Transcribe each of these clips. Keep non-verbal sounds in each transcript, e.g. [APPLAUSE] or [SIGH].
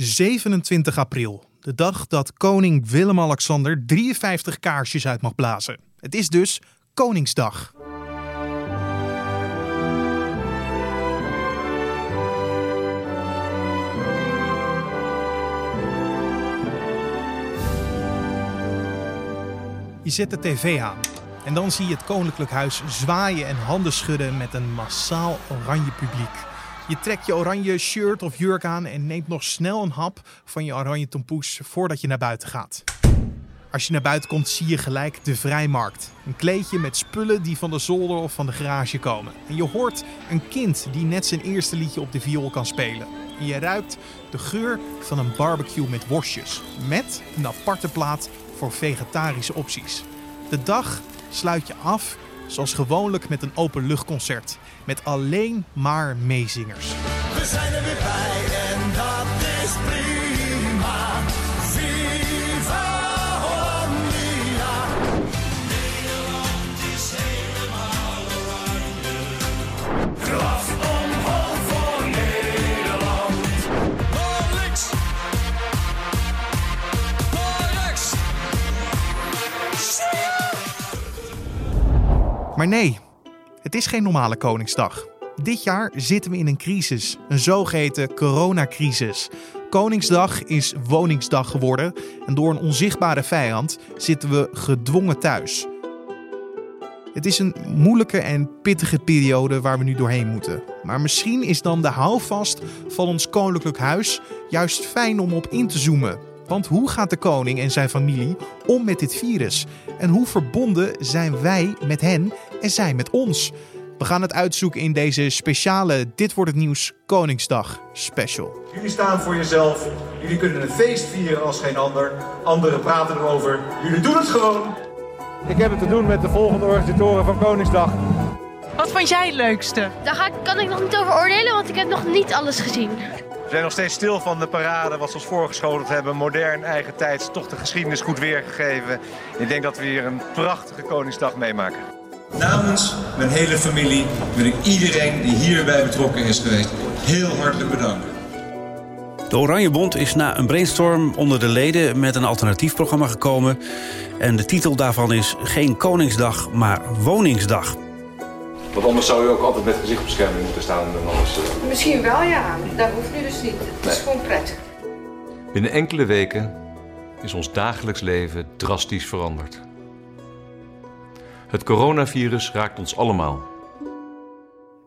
27 april, de dag dat koning Willem-Alexander 53 kaarsjes uit mag blazen. Het is dus Koningsdag. Je zet de tv aan en dan zie je het koninklijk huis zwaaien en handen schudden met een massaal oranje publiek. Je trekt je oranje shirt of jurk aan en neemt nog snel een hap van je oranje tompoes voordat je naar buiten gaat. Als je naar buiten komt, zie je gelijk de vrijmarkt. Een kleedje met spullen die van de zolder of van de garage komen. En je hoort een kind die net zijn eerste liedje op de viool kan spelen. En je ruikt de geur van een barbecue met worstjes. Met een aparte plaat voor vegetarische opties. De dag sluit je af zoals gewoonlijk met een openluchtconcert. Met alleen maar meezingers. We zijn er weer bij Maar nee, het is geen normale Koningsdag. Dit jaar zitten we in een crisis, een zogeheten coronacrisis. Koningsdag is woningsdag geworden en door een onzichtbare vijand zitten we gedwongen thuis. Het is een moeilijke en pittige periode waar we nu doorheen moeten. Maar misschien is dan de houvast van ons koninklijk huis juist fijn om op in te zoomen. Want hoe gaat de koning en zijn familie om met dit virus? En hoe verbonden zijn wij met hen en zij met ons? We gaan het uitzoeken in deze speciale Dit wordt het nieuws Koningsdag special. Jullie staan voor jezelf. Jullie kunnen een feest vieren als geen ander. Anderen praten erover. Jullie doen het gewoon. Ik heb het te doen met de volgende organisatoren van Koningsdag. Wat vond jij het leukste? Daar ga ik, kan ik nog niet over oordelen, want ik heb nog niet alles gezien. We zijn nog steeds stil van de parade, wat ze ons voorgeschoteld hebben. Modern, eigen tijds, toch de geschiedenis goed weergegeven. Ik denk dat we hier een prachtige Koningsdag meemaken. Namens mijn hele familie wil ik iedereen die hierbij betrokken is geweest heel hartelijk bedanken. De Oranje Bond is na een brainstorm onder de leden met een alternatief programma gekomen. En de titel daarvan is geen Koningsdag, maar Woningsdag. Want anders zou je ook altijd met gezichtbescherming moeten staan. En anders, eh, Misschien wel, ja. Dat hoeft nu dus niet. Het is gewoon prettig. Binnen enkele weken is ons dagelijks leven drastisch veranderd. Het coronavirus raakt ons allemaal.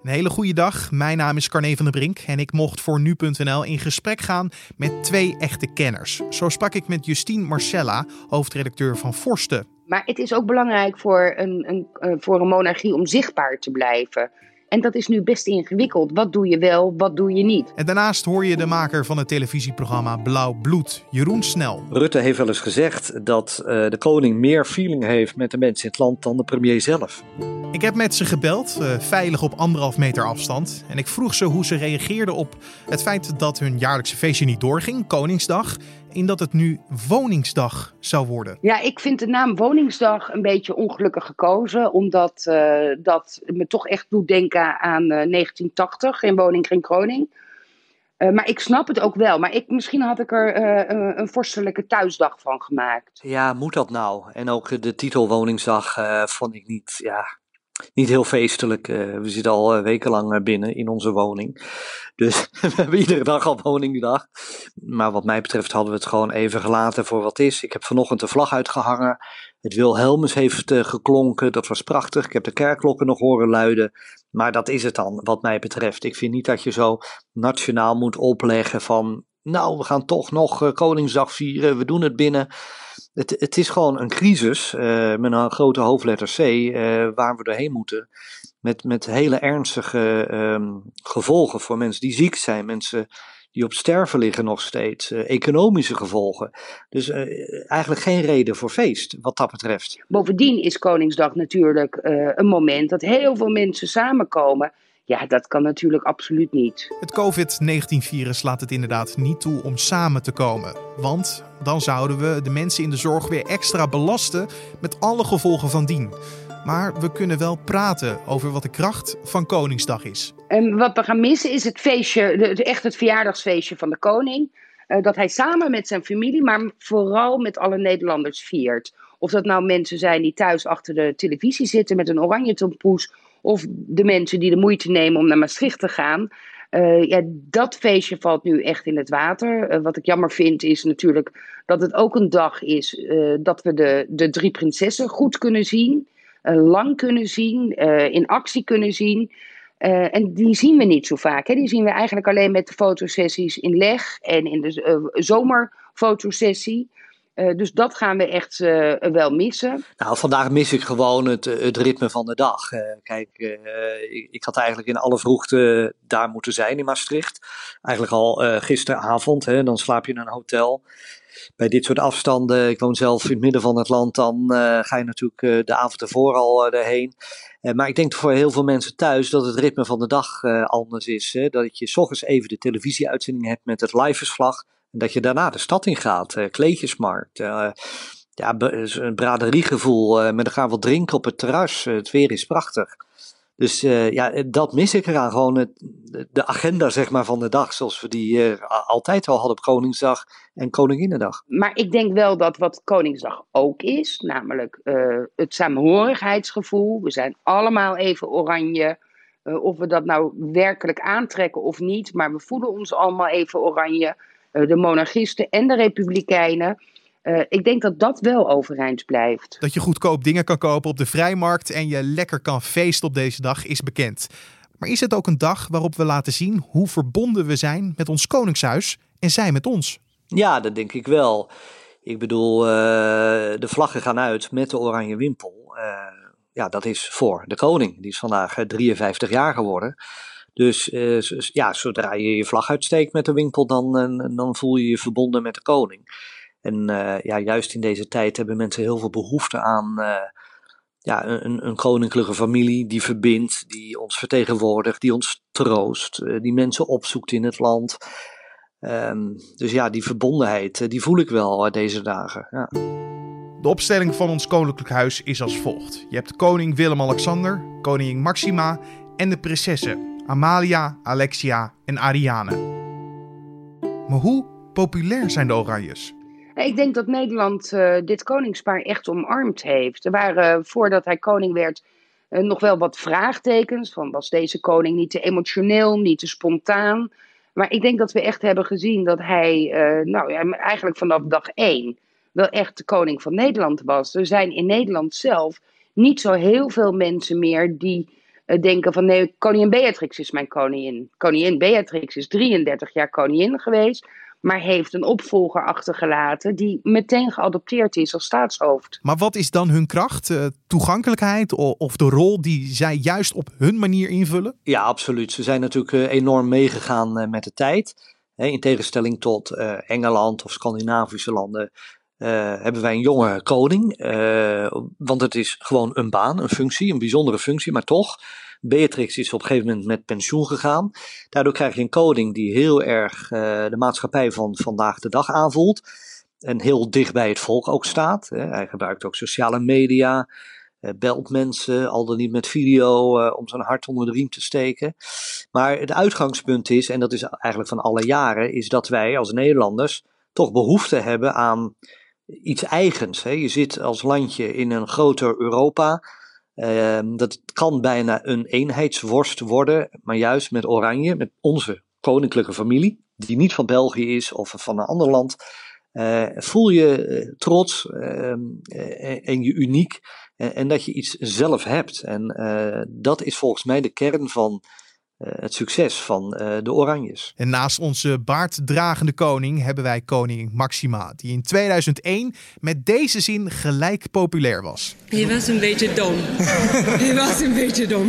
Een hele goede dag. Mijn naam is Carne van der Brink en ik mocht voor nu.nl in gesprek gaan met twee echte kenners. Zo sprak ik met Justine Marcella, hoofdredacteur van Forsten. Maar het is ook belangrijk voor een, een, eh, voor een monarchie om zichtbaar te blijven. En dat is nu best ingewikkeld. Wat doe je wel, wat doe je niet? En daarnaast hoor je de maker van het televisieprogramma Blauw Bloed, Jeroen Snel. Rutte heeft wel eens gezegd dat eh, de koning meer feeling heeft met de mensen in het land dan de premier zelf. Ik heb met ze gebeld, eh, veilig op anderhalf meter afstand. En ik vroeg ze hoe ze reageerden op het feit dat hun jaarlijkse feestje niet doorging, Koningsdag, in dat het nu Woningsdag zou worden. Ja, ik vind de naam Woningsdag een beetje ongelukkig gekozen. Omdat eh, dat me toch echt doet denken aan eh, 1980. Geen woning, geen kroning. Eh, maar ik snap het ook wel. Maar ik, misschien had ik er eh, een- een vorstelijke thuisdag van gemaakt. Ja, moet dat nou? En ook de titel Woningsdag eh, vond ik niet, ja, niet heel feestelijk. Eh, we zitten al eh, wekenlang eh, binnen in onze woning. Dus [LAUGHS] we hebben iedere dag al Woningdag. Maar wat mij betreft hadden we het gewoon even gelaten voor wat is. Ik heb vanochtend de vlag uitgehangen. Het Wilhelmus heeft geklonken. Dat was prachtig. Ik heb de kerkklokken nog horen luiden. Maar dat is het dan, wat mij betreft. Ik vind niet dat je zo nationaal moet opleggen van. Nou, we gaan toch nog Koningsdag vieren. We doen het binnen. Het, het is gewoon een crisis eh, met een grote hoofdletter C eh, waar we doorheen moeten. Met, met hele ernstige ehm, gevolgen voor mensen die ziek zijn, mensen die op sterven liggen nog steeds, eh, economische gevolgen. Dus eigenlijk geen reden voor feest wat dat betreft. Bovendien is Koningsdag natuurlijk een moment dat heel veel mensen samenkomen. Ja, dat kan natuurlijk absoluut niet. Het COVID-19-virus laat het inderdaad niet toe om samen te komen. Want dan zouden we de mensen in de zorg weer extra belasten met alle gevolgen van dien. Maar we kunnen wel praten over wat de kracht van Koningsdag is. En wat we gaan missen is het feestje, echt het verjaardagsfeestje van de koning. eh, dat hij samen met zijn familie, maar vooral met alle Nederlanders viert. Of dat nou mensen zijn die thuis achter de televisie zitten met een oranje tompoes, of de mensen die de moeite nemen om naar Maastricht te gaan. Uh, ja, dat feestje valt nu echt in het water. Uh, wat ik jammer vind is natuurlijk dat het ook een dag is uh, dat we de, de drie prinsessen goed kunnen zien, lang kunnen zien, in actie kunnen zien. en die zien we niet zo vaak. Hè? Die zien we eigenlijk alleen met de fotosessies in leg en in de zomerfotosessie. Uh, dus dat gaan we echt uh, wel missen. Nou, vandaag mis ik gewoon het, het ritme van de dag. Kijk, ik, ik, had eigenlijk in alle vroegte daar moeten zijn in Maastricht. Eigenlijk al gisteravond, hè, dan slaap je in een hotel. Bij dit soort afstanden, ik woon zelf in het midden van het land, dan ga je natuurlijk de avond ervoor al erheen. maar ik denk voor heel veel mensen thuis dat het ritme van de dag anders is. Hè? Dat je s ochtends even de televisieuitzending hebt met het liveverslag dat je daarna de stad in gaat, uh, kleedjesmarkt. Uh, ja, een braderiegevoel. Met gaan we drinken op het terras. het weer is prachtig. Dus ja, dat mis ik eraan. Gewoon het, de agenda zeg maar, van de dag. Zoals we die altijd al hadden op Koningsdag en Koninginnedag. Maar ik denk wel dat wat Koningsdag ook is. Namelijk het samenhorigheidsgevoel. We zijn allemaal even oranje. of we dat nou werkelijk aantrekken of niet. Maar we voelen ons allemaal even oranje. Eh, de monarchisten en de republikeinen. Uh, ik denk dat dat wel overeind blijft. Dat je goedkoop dingen kan kopen op de vrijmarkt en je lekker kan feesten op deze dag is bekend. Maar is het ook een dag waarop we laten zien hoe verbonden we zijn met ons koningshuis en zij met ons? Ja, dat denk ik wel. Ik bedoel, uh, de vlaggen gaan uit met de oranje wimpel. Uh, ja, dat is voor de koning. Die is vandaag 53 jaar geworden. Dus uh, ja, zodra je je vlag uitsteekt met de winkel, dan, uh, dan voel je je verbonden met de koning. En uh, ja, juist in deze tijd hebben mensen heel veel behoefte aan ja, een, een, koninklijke familie die verbindt, die ons vertegenwoordigt, die ons troost, die mensen opzoekt in het land. Um, dus ja, die verbondenheid, die voel ik wel deze dagen. Ja. De opstelling van ons koninklijk huis is als volgt. Je hebt koning Willem-Alexander, koningin Maxima en de prinsessen Amalia, Alexia en Ariane. Maar hoe populair zijn de Oranjes? Ik denk dat Nederland uh, dit koningspaar echt omarmd heeft. Er waren voordat hij koning werd uh, nog wel wat vraagtekens. Van was deze koning niet te emotioneel, niet te spontaan? Maar ik denk dat we echt hebben gezien dat hij, nou eigenlijk vanaf dag één wel echt de koning van Nederland was. Er zijn in Nederland zelf niet zo heel veel mensen meer die eh, denken van nee, koningin Beatrix is mijn koningin. Koningin Beatrix is 33 jaar koningin geweest, maar heeft een opvolger achtergelaten die meteen geadopteerd is als staatshoofd. Maar wat is dan hun kracht? Uh, toegankelijkheid of de rol die zij juist op hun manier invullen? Ja, absoluut. Ze zijn natuurlijk uh, enorm meegegaan met de tijd. in tegenstelling tot Engeland of Scandinavische landen hebben wij een jonge koning. want het is gewoon een baan, een functie, een bijzondere functie, maar toch. Beatrix is op een gegeven moment met pensioen gegaan. Daardoor krijg je een koning die heel erg uh, de maatschappij van vandaag de dag aanvoelt. En heel dicht bij het volk ook staat. Hè. Hij gebruikt ook sociale media. Uh, belt mensen, al dan niet met video, uh, om zijn hart onder de riem te steken. Maar het uitgangspunt is, en dat is eigenlijk van alle jaren, is dat wij als Nederlanders toch behoefte hebben aan iets eigens. Hè. Je zit als landje in een groter Europa Ehm, dat kan bijna een eenheidsworst worden, maar juist met Oranje, met onze koninklijke familie, die niet van België is of van een ander land, uh, voel je uh, trots uh, en je uniek en dat je iets zelf hebt. En dat is volgens mij de kern van eh, het succes van uh, de Oranjes. En naast onze baarddragende koning hebben wij koningin Maxima, die in 2001 met deze zin gelijk populair was. Je was een beetje dom. Je was een beetje dom.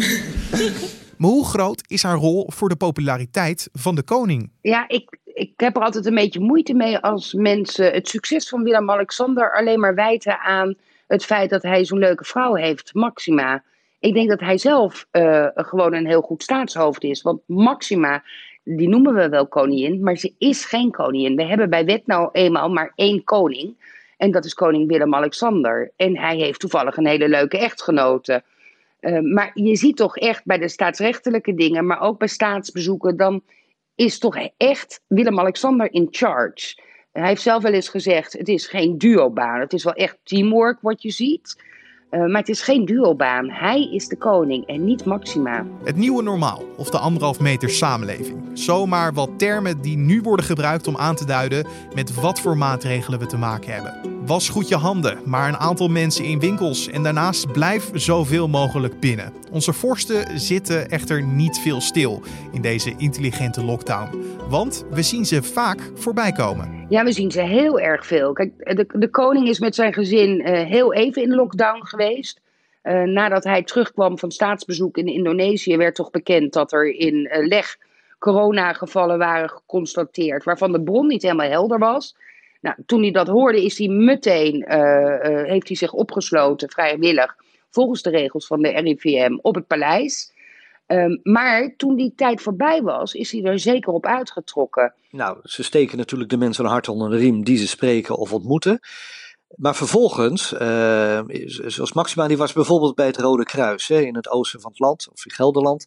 Maar hoe groot is haar rol voor de populariteit van de koning? Ja, ik, ik heb er altijd een beetje moeite mee als mensen het succes van Willem-Alexander alleen maar wijten aan het feit dat hij zo'n leuke vrouw heeft, Maxima. Ik denk dat hij zelf uh, gewoon een heel goed staatshoofd is. Want Maxima, die noemen we wel koningin, maar ze is geen koningin. We hebben bij wet nou eenmaal maar één koning. En dat is koning Willem-Alexander. En hij heeft toevallig een hele leuke echtgenote. Uh, maar je ziet toch echt bij de staatsrechtelijke dingen, maar ook bij staatsbezoeken, dan is toch echt Willem-Alexander in charge. Hij heeft zelf wel eens gezegd: het is geen duobaan. Het is wel echt teamwork wat je ziet. Uh, maar het is geen duobaan. Hij is de koning en niet Maxima. Het nieuwe normaal of de anderhalf meter samenleving. Zomaar wat termen die nu worden gebruikt om aan te duiden met wat voor maatregelen we te maken hebben. Was goed je handen, maar een aantal mensen in winkels en daarnaast blijf zoveel mogelijk binnen. Onze vorsten zitten echter niet veel stil in deze intelligente lockdown. Want we zien ze vaak voorbij komen. Ja, we zien ze heel erg veel. Kijk, de, de koning is met zijn gezin uh, heel even in lockdown geweest. Uh, nadat hij terugkwam van staatsbezoek in Indonesië, werd toch bekend dat er in uh, Leg coronagevallen waren geconstateerd, waarvan de bron niet helemaal helder was. Nou, toen hij dat hoorde, is hij meteen, heeft hij zich opgesloten, vrijwillig, volgens de regels van de RIVM, op het paleis. Um, maar toen die tijd voorbij was, is hij er zeker op uitgetrokken. Nou, ze steken natuurlijk de mensen een hart onder de riem die ze spreken of ontmoeten. Maar vervolgens, zoals Maxima, die was bijvoorbeeld bij het Rode Kruis hè, in het oosten van het land, of in Gelderland.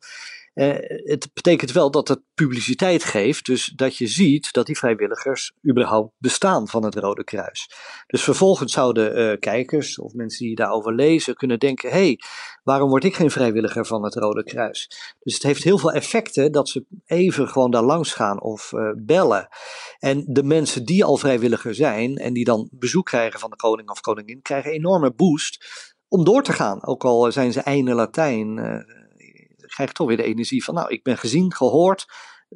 Uh, het betekent wel dat het publiciteit geeft, dus dat je ziet dat die vrijwilligers überhaupt bestaan van het Rode Kruis. Dus vervolgens zouden uh, kijkers of mensen die daarover lezen kunnen denken: hé, hey, waarom word ik geen vrijwilliger van het Rode Kruis? Dus het heeft heel veel effecten dat ze even gewoon daar langs gaan of uh, bellen. En de mensen die al vrijwilliger zijn en die dan bezoek krijgen van de koning of koningin, krijgen een enorme boost om door te gaan. Ook al zijn ze einde Latijn krijg toch weer de energie van, nou, ik ben gezien, gehoord,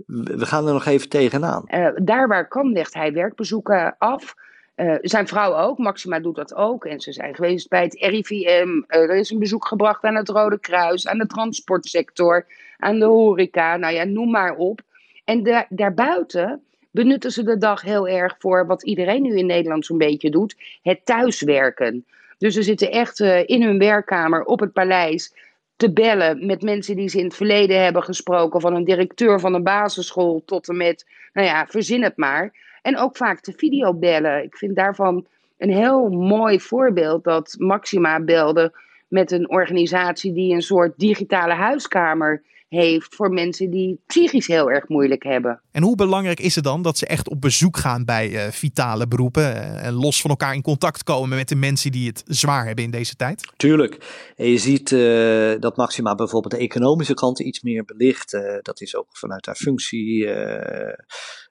we gaan er nog even tegenaan. Uh, daar waar kan legt hij werkbezoeken af. Uh, zijn vrouw ook, Maxima doet dat ook. En ze zijn geweest bij het RIVM. Uh, er is een bezoek gebracht aan het Rode Kruis, aan de transportsector, aan de horeca. Nou ja, noem maar op. En da daarbuiten benutten ze de dag heel erg voor wat iedereen nu in Nederland zo'n beetje doet: het thuiswerken. Dus ze zitten echt in hun werkkamer op het paleis te bellen met mensen die ze in het verleden hebben gesproken, van een directeur van een basisschool tot en met, nou ja, verzin het maar. En ook vaak te videobellen. Ik vind daarvan een heel mooi voorbeeld dat Maxima belde met een organisatie die een soort digitale huiskamer heeft voor mensen die psychisch heel erg moeilijk hebben. En hoe belangrijk is het dan dat ze echt op bezoek gaan bij uh, vitale beroepen uh, en los van elkaar in contact komen met de mensen die het zwaar hebben in deze tijd? Tuurlijk. En je ziet uh, dat Maxima bijvoorbeeld de economische kant iets meer belicht. dat is ook vanuit haar functie.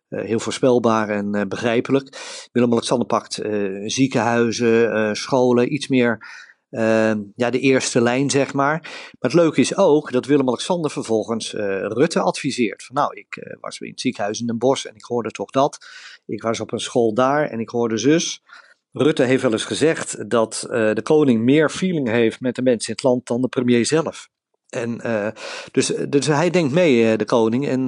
Uh, heel voorspelbaar en uh, begrijpelijk. Willem-Alexander pakt uh, ziekenhuizen, scholen, iets meer uh, ja, de eerste lijn, zeg maar. Maar het leuke is ook dat Willem-Alexander vervolgens uh, Rutte adviseert. Van, nou, ik uh, was in het ziekenhuis in Den Bosch en ik hoorde toch dat. Ik was op een school daar en ik hoorde zus. Rutte heeft wel eens gezegd dat de koning meer feeling heeft met de mensen in het land dan de premier zelf. En, dus, dus hij denkt mee, de koning. En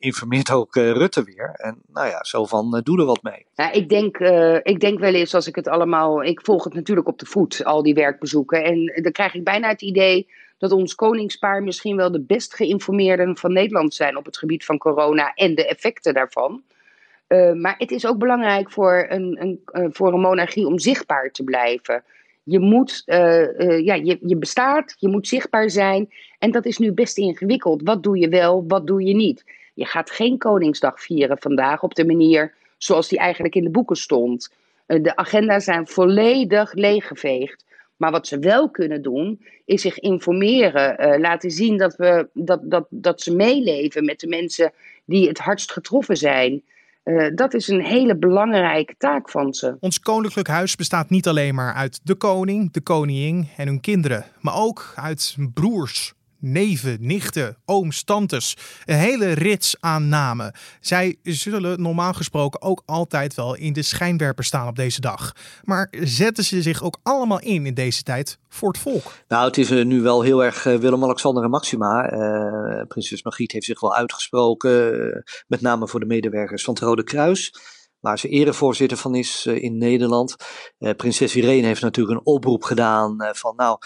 informeert ook uh, Rutte weer. En nou ja, zo van, uh, doe er wat mee. Ik, denk, uh, ik denk wel eens als ik het allemaal... Ik volg het natuurlijk op de voet, al die werkbezoeken. En dan krijg ik bijna het idee dat ons koningspaar misschien wel de best geïnformeerden van Nederland zijn op het gebied van corona en de effecten daarvan. maar het is ook belangrijk voor een, een, voor een monarchie om zichtbaar te blijven. Je, moet, ja, je, je bestaat, je moet zichtbaar zijn. En dat is nu best ingewikkeld. Wat doe je wel, wat doe je niet? Je gaat geen Koningsdag vieren vandaag op de manier zoals die eigenlijk in de boeken stond. Eh, de agenda's zijn volledig leeggeveegd. Maar wat ze wel kunnen doen, is zich informeren. Uh, laten zien dat, we, dat, dat, dat ze meeleven met de mensen die het hardst getroffen zijn. Uh, dat is een hele belangrijke taak van ze. Ons koninklijk huis bestaat niet alleen maar uit de koning, de koningin en hun kinderen, maar ook uit broers, neven, nichten, ooms, tantes. Een hele rits aan namen. Zij zullen normaal gesproken ook altijd wel in de schijnwerper staan op deze dag. Maar zetten ze zich ook allemaal in in deze tijd voor het volk? Nou, het is uh, nu wel heel erg uh, Willem-Alexander en Maxima. Uh, prinses Margriet heeft zich wel uitgesproken, met name voor de medewerkers van het Rode Kruis waar ze erevoorzitter van is in Nederland. prinses Irene heeft natuurlijk een oproep gedaan van nou,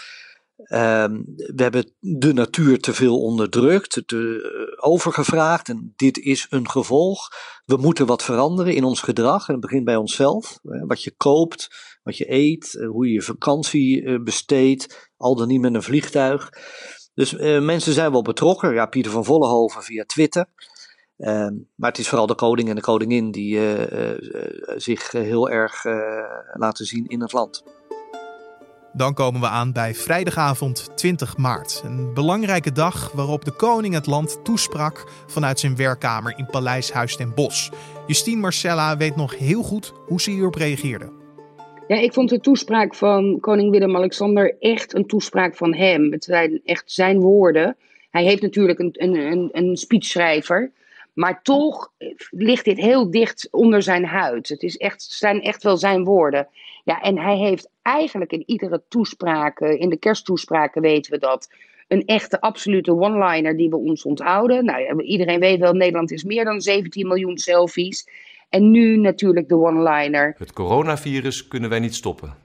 Um, we hebben de natuur te veel onderdrukt, te, uh, overgevraagd en dit is een gevolg. We moeten wat veranderen in ons gedrag en het begint bij onszelf. Wat je koopt, wat je eet, uh, hoe je je vakantie besteedt, al dan niet met een vliegtuig. Dus mensen zijn wel betrokken. Ja, Pieter van Vollenhoven via Twitter. Ehm, maar het is vooral de koning en de koningin die zich heel erg laten zien in het land. Dan komen we aan bij vrijdagavond 20 maart. Een belangrijke dag waarop de koning het land toesprak vanuit zijn werkkamer in Paleis Huis ten Bosch. Justine Marcella weet nog heel goed hoe ze hierop reageerde. Ja, ik vond de toespraak van koning Willem-Alexander echt een toespraak van hem. Het zijn echt zijn woorden. Hij heeft natuurlijk een, een, een, een speechschrijver. Maar toch ligt dit heel dicht onder zijn huid. Het is echt, zijn echt wel zijn woorden. Ja, en hij heeft eigenlijk in iedere toespraak, in de kersttoespraken weten we dat, een echte absolute one-liner die we ons onthouden. Nou, iedereen weet wel, Nederland is meer dan 17 miljoen selfies. En nu natuurlijk de one-liner. Het coronavirus kunnen wij niet stoppen.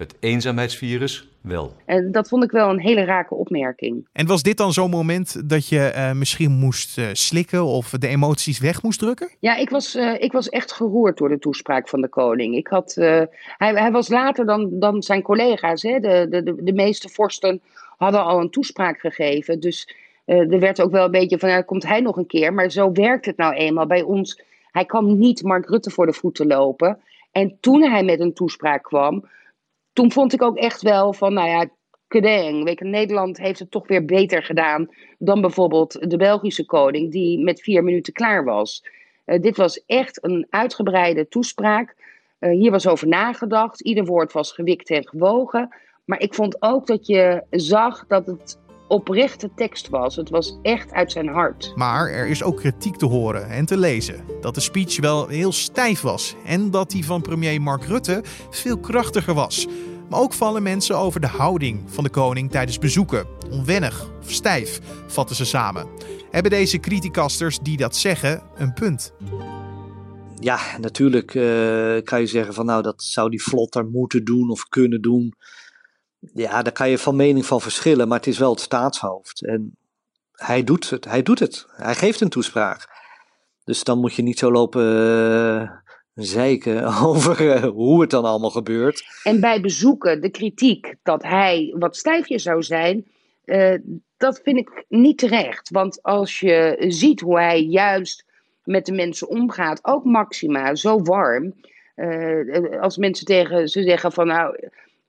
Het eenzaamheidsvirus wel. En dat vond ik wel een hele rake opmerking. En was dit dan zo'n moment dat je uh, misschien moest uh, slikken of de emoties weg moest drukken? Ja, ik was, uh, ik was echt geroerd door de toespraak van de koning. Ik had, hij, hij was later dan, dan zijn collega's. Hè? De, de, de, de meeste vorsten hadden al een toespraak gegeven. Dus er werd ook wel een beetje van, ja, komt hij nog een keer? Maar zo werkt het nou eenmaal bij ons. Hij kan niet Mark Rutte voor de voeten lopen. En toen hij met een toespraak kwam toen vond ik ook echt wel van, nou ja, kedeng. Weet Nederland heeft het toch weer beter gedaan dan bijvoorbeeld de Belgische koning, die met vier minuten klaar was. Uh, dit was echt een uitgebreide toespraak. Uh, hier was over nagedacht. Ieder woord was gewikt en gewogen. Maar ik vond ook dat je zag dat het oprechte tekst was. Het was echt uit zijn hart. Maar er is ook kritiek te horen en te lezen. Dat de speech wel heel stijf was en dat die van premier Mark Rutte veel krachtiger was. Maar ook vallen mensen over de houding van de koning tijdens bezoeken. Onwennig of stijf, vatten ze samen. Hebben deze criticasters die dat zeggen een punt? Ja, natuurlijk uh, kan je zeggen van nou dat zou die vlotter moeten doen of kunnen doen. Ja, daar kan je van mening van verschillen, maar het is wel het staatshoofd. En hij doet het, hij doet het. Hij geeft een toespraak. Dus dan moet je niet zo lopen uh, zeiken [LAUGHS] over uh, hoe het dan allemaal gebeurt. En bij bezoeken, de kritiek dat hij wat stijfjes zou zijn, uh, dat vind ik niet terecht. Want als je ziet hoe hij juist met de mensen omgaat, ook Maxima, zo warm. als mensen tegen ze zeggen van nou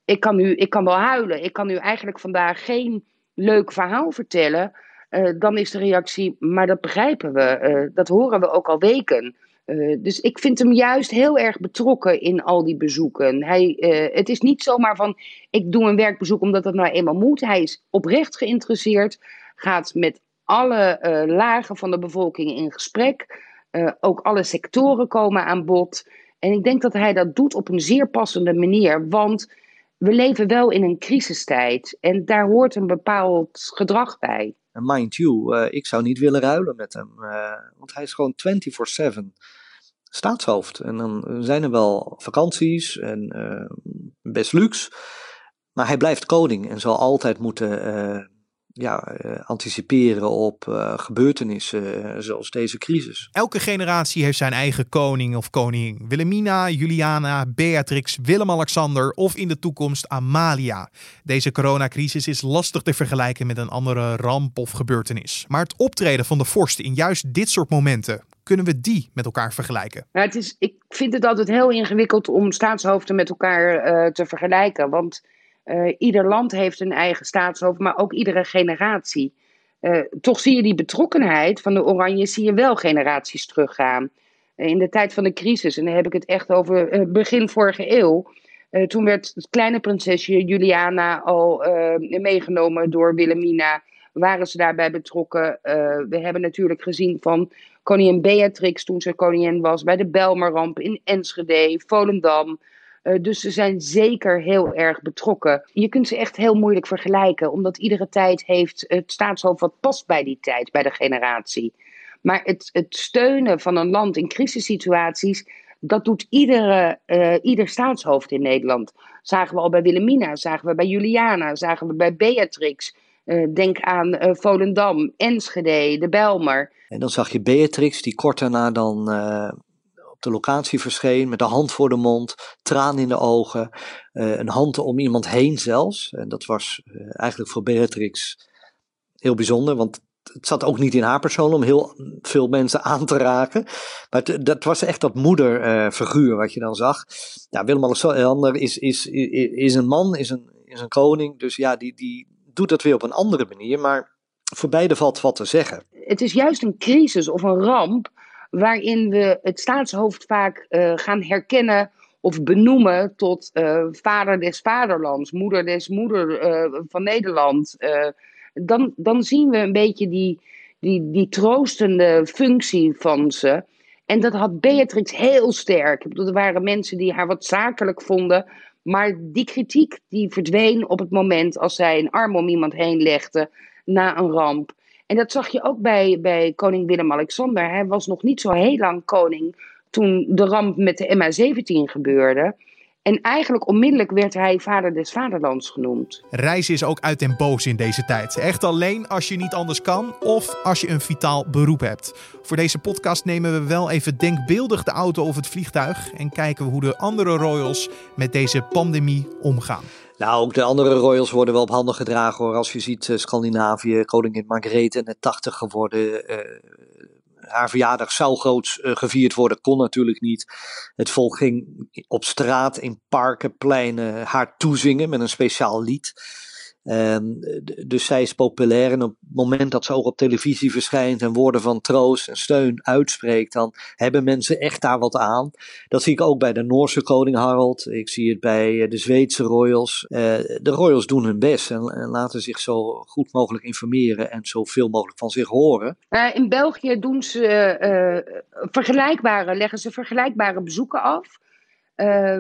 ik kan, nu, ik kan wel huilen. Ik kan nu eigenlijk vandaag geen leuk verhaal vertellen. Uh, dan is de reactie, maar dat begrijpen we. Uh, dat horen we ook al weken. Uh, dus ik vind hem juist heel erg betrokken in al die bezoeken. Hij, het is niet zomaar van, ik doe een werkbezoek omdat dat nou eenmaal moet. Hij is oprecht geïnteresseerd, gaat met alle lagen van de bevolking in gesprek. ook alle sectoren komen aan bod. En ik denk dat hij dat doet op een zeer passende manier, want we leven wel in een crisistijd en daar hoort een bepaald gedrag bij. En mind you, uh, ik zou niet willen ruilen met hem, uh, want hij is gewoon 24/7 staatshoofd. En dan zijn er wel vakanties en uh, best luxe, maar hij blijft koning en zal altijd moeten ja, uh, anticiperen op uh, gebeurtenissen uh, zoals deze crisis. Elke generatie heeft zijn eigen koning of koningin. Wilhelmina, Juliana, Beatrix, Willem-Alexander of in de toekomst Amalia. Deze coronacrisis is lastig te vergelijken met een andere ramp of gebeurtenis. Maar het optreden van de vorsten in juist dit soort momenten, kunnen we die met elkaar vergelijken? Nou, het is, ik vind het altijd heel ingewikkeld om staatshoofden met elkaar te vergelijken. Want uh, ieder land heeft een eigen staatshoofd, maar ook iedere generatie. Uh, toch zie je die betrokkenheid van de Oranje, zie je wel generaties teruggaan. Uh, in de tijd van de crisis, en dan heb ik het echt over begin vorige eeuw. toen werd het kleine prinsesje Juliana al meegenomen door Wilhelmina. Waren ze daarbij betrokken? we hebben natuurlijk gezien van koningin Beatrix toen ze koningin was bij de Belmerramp in Enschede, Volendam. Uh, dus ze zijn zeker heel erg betrokken. Je kunt ze echt heel moeilijk vergelijken, omdat iedere tijd heeft het staatshoofd wat past bij die tijd, bij de generatie. Maar het, het steunen van een land in crisissituaties, dat doet iedere, uh, ieder staatshoofd in Nederland. Zagen we al bij Wilhelmina, zagen we bij Juliana, zagen we bij Beatrix. Uh, denk aan Volendam, Enschede, de Belmer. En dan zag je Beatrix, die kort daarna dan de locatie verscheen met de hand voor de mond, traan in de ogen, uh, een hand om iemand heen zelfs. En dat was uh, eigenlijk voor Beatrix heel bijzonder, want het zat ook niet in haar persoon om heel veel mensen [LAUGHS] aan te raken. Maar het, dat was echt dat moederfiguur wat je dan zag. Ja, Willem-Alexander is, is, is een man, is een, is een koning. Dus ja, die, die doet dat weer op een andere manier. Maar voor beide valt wat te zeggen. Het is juist een crisis of een ramp waarin we het staatshoofd vaak uh, gaan herkennen of benoemen tot uh, vader des vaderlands, moeder des moeder uh, van Nederland. dan, dan zien we een beetje die, die, die troostende functie van ze. En dat had Beatrix heel sterk. Er waren mensen die haar wat zakelijk vonden. Maar die kritiek die verdween op het moment als zij een arm om iemand heen legde na een ramp. En dat zag je ook bij, bij koning Willem-Alexander. Hij was nog niet zo heel lang koning toen de ramp met de MH17 gebeurde. En eigenlijk onmiddellijk werd hij vader des vaderlands genoemd. Reizen is ook uit den boos in deze tijd. Echt alleen als je niet anders kan of als je een vitaal beroep hebt. Voor deze podcast nemen we wel even denkbeeldig de auto of het vliegtuig en kijken we hoe de andere royals met deze pandemie omgaan. Nou, ook de andere royals worden wel op handen gedragen hoor. Als je ziet uh, Scandinavië, koningin Margrethe net 80 geworden. Uh, haar verjaardag zou groots uh, gevierd worden, kon natuurlijk niet. Het volk ging op straat, in parken, pleinen haar toezingen met een speciaal lied. Um, dus zij is populair en op het moment dat ze ook op televisie verschijnt en woorden van troost en steun uitspreekt, dan hebben mensen echt daar wat aan. Dat zie ik ook bij de Noorse koning Harald. Ik zie het bij de Zweedse royals. Uh, de royals doen hun best en, en, laten zich zo goed mogelijk informeren en zoveel mogelijk van zich horen. Uh, in België doen ze vergelijkbare, leggen ze vergelijkbare bezoeken af.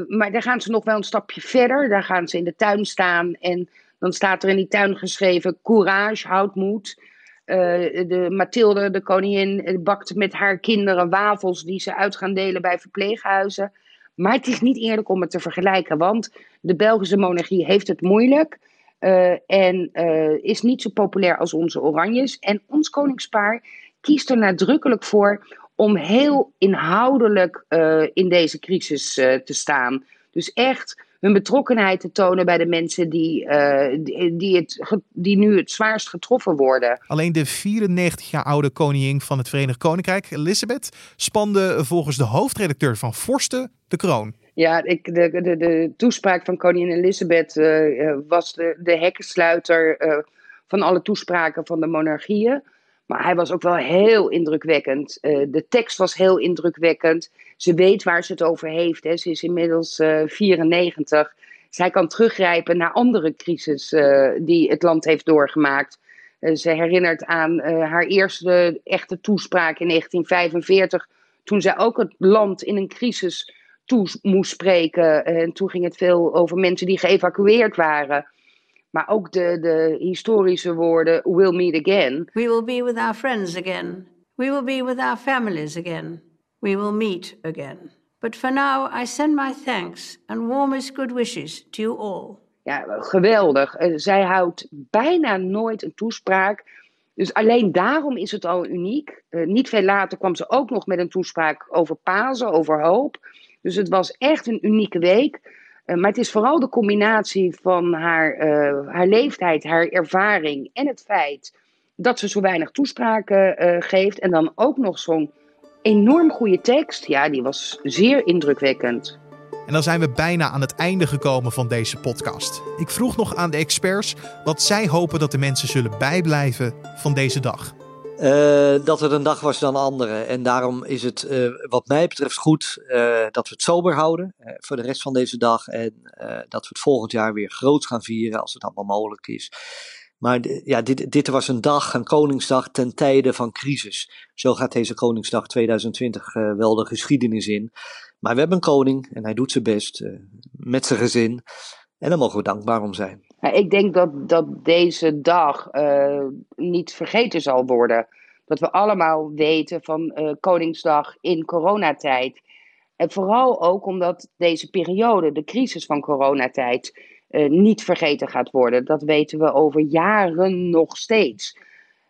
maar daar gaan ze nog wel een stapje verder. Daar gaan ze in de tuin staan en dan staat er in die tuin geschreven: courage, houd moed. Uh, de Mathilde, de koningin, bakt met haar kinderen wafels die ze uit gaan delen bij verpleeghuizen. Maar het is niet eerlijk om het te vergelijken, want de Belgische monarchie heeft het moeilijk. Uh, en uh, is niet zo populair als onze Oranjes. En ons koningspaar kiest er nadrukkelijk voor om heel inhoudelijk in deze crisis te staan. Dus echt hun betrokkenheid te tonen bij de mensen die, uh, die, die, het, die nu het zwaarst getroffen worden. Alleen de 94 jaar oude koningin van het Verenigd Koninkrijk, Elizabeth, spande volgens de hoofdredacteur van Forsten de kroon. Ja, ik, de, de, de toespraak van koningin Elizabeth uh, was de, de hekkensluiter uh, van alle toespraken van de monarchieën. Maar hij was ook wel heel indrukwekkend. Uh, de tekst was heel indrukwekkend. Ze weet waar ze het over heeft. Hè. Ze is inmiddels uh, 94. Zij kan teruggrijpen naar andere crisis uh, die het land heeft doorgemaakt. Ze herinnert aan haar eerste echte toespraak in 1945. Toen zij ook het land in een crisis toe moest spreken. en toen ging het veel over mensen die geëvacueerd waren. Maar ook de, de historische woorden we'll meet again. We will be with our friends again. We will be with our families again. We will meet again. But for now I send my thanks and warmest good wishes to you all. Ja, geweldig. Eh, zij houdt bijna nooit een toespraak. Dus alleen daarom is het al uniek. Uh, niet veel later kwam ze ook nog met een toespraak over Pasen, over hoop. Dus het was echt een unieke week. Uh, maar het is vooral de combinatie van haar, uh, haar leeftijd, haar ervaring en het feit dat ze zo weinig toespraken uh, geeft. En dan ook nog zo'n enorm goede tekst. Ja, die was zeer indrukwekkend. En dan zijn we bijna aan het einde gekomen van deze podcast. Ik vroeg nog aan de experts wat zij hopen dat de mensen zullen bijblijven van deze dag. Uh, dat het een dag was dan andere. En daarom is het, uh, wat mij betreft, goed uh, dat we het sober houden voor de rest van deze dag. En dat we het volgend jaar weer groot gaan vieren als het allemaal mogelijk is. Maar ja, dit, dit was een dag, een Koningsdag ten tijde van crisis. Zo gaat deze Koningsdag 2020 wel de geschiedenis in. Maar we hebben een koning en hij doet zijn best met zijn gezin. En daar mogen we dankbaar om zijn. Ik denk dat, dat deze dag uh, niet vergeten zal worden. Dat we allemaal weten van uh, Koningsdag in coronatijd. En vooral ook omdat deze periode, de crisis van coronatijd, uh, niet vergeten gaat worden. Dat weten we over jaren nog steeds.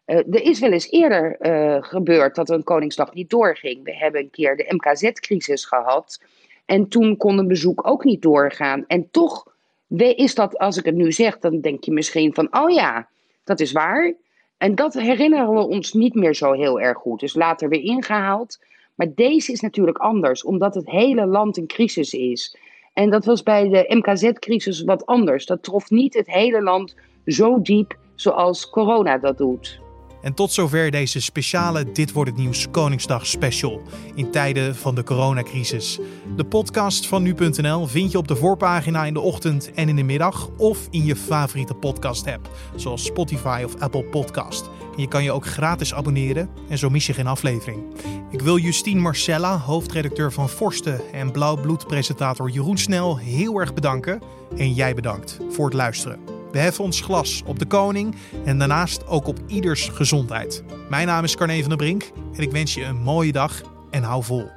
er is wel eens eerder gebeurd dat een Koningsdag niet doorging. We hebben een keer de MKZ-crisis gehad. En toen kon een bezoek ook niet doorgaan. En toch is dat, als ik het nu zeg, dan denk je misschien van, oh ja, dat is waar. En dat herinneren we ons niet meer zo heel erg goed. Dus later weer ingehaald. Maar deze is natuurlijk anders, omdat het hele land in crisis is. En dat was bij de MKZ-crisis wat anders. Dat trof niet het hele land zo diep zoals corona dat doet. En tot zover deze speciale Dit wordt het nieuws Koningsdag special in tijden van de coronacrisis. De podcast van nu.nl vind je op de voorpagina in de ochtend en in de middag of in je favoriete podcast app, zoals Spotify of Apple Podcast. En je kan je ook gratis abonneren en zo mis je geen aflevering. Ik wil Justine Marcella, hoofdredacteur van Forsten en Blauwbloed-presentator Jeroen Snel heel erg bedanken. En jij bedankt voor het luisteren. We heffen ons glas op de koning en daarnaast ook op ieders gezondheid. Mijn naam is Carne van der Brink en ik wens je een mooie dag en hou vol.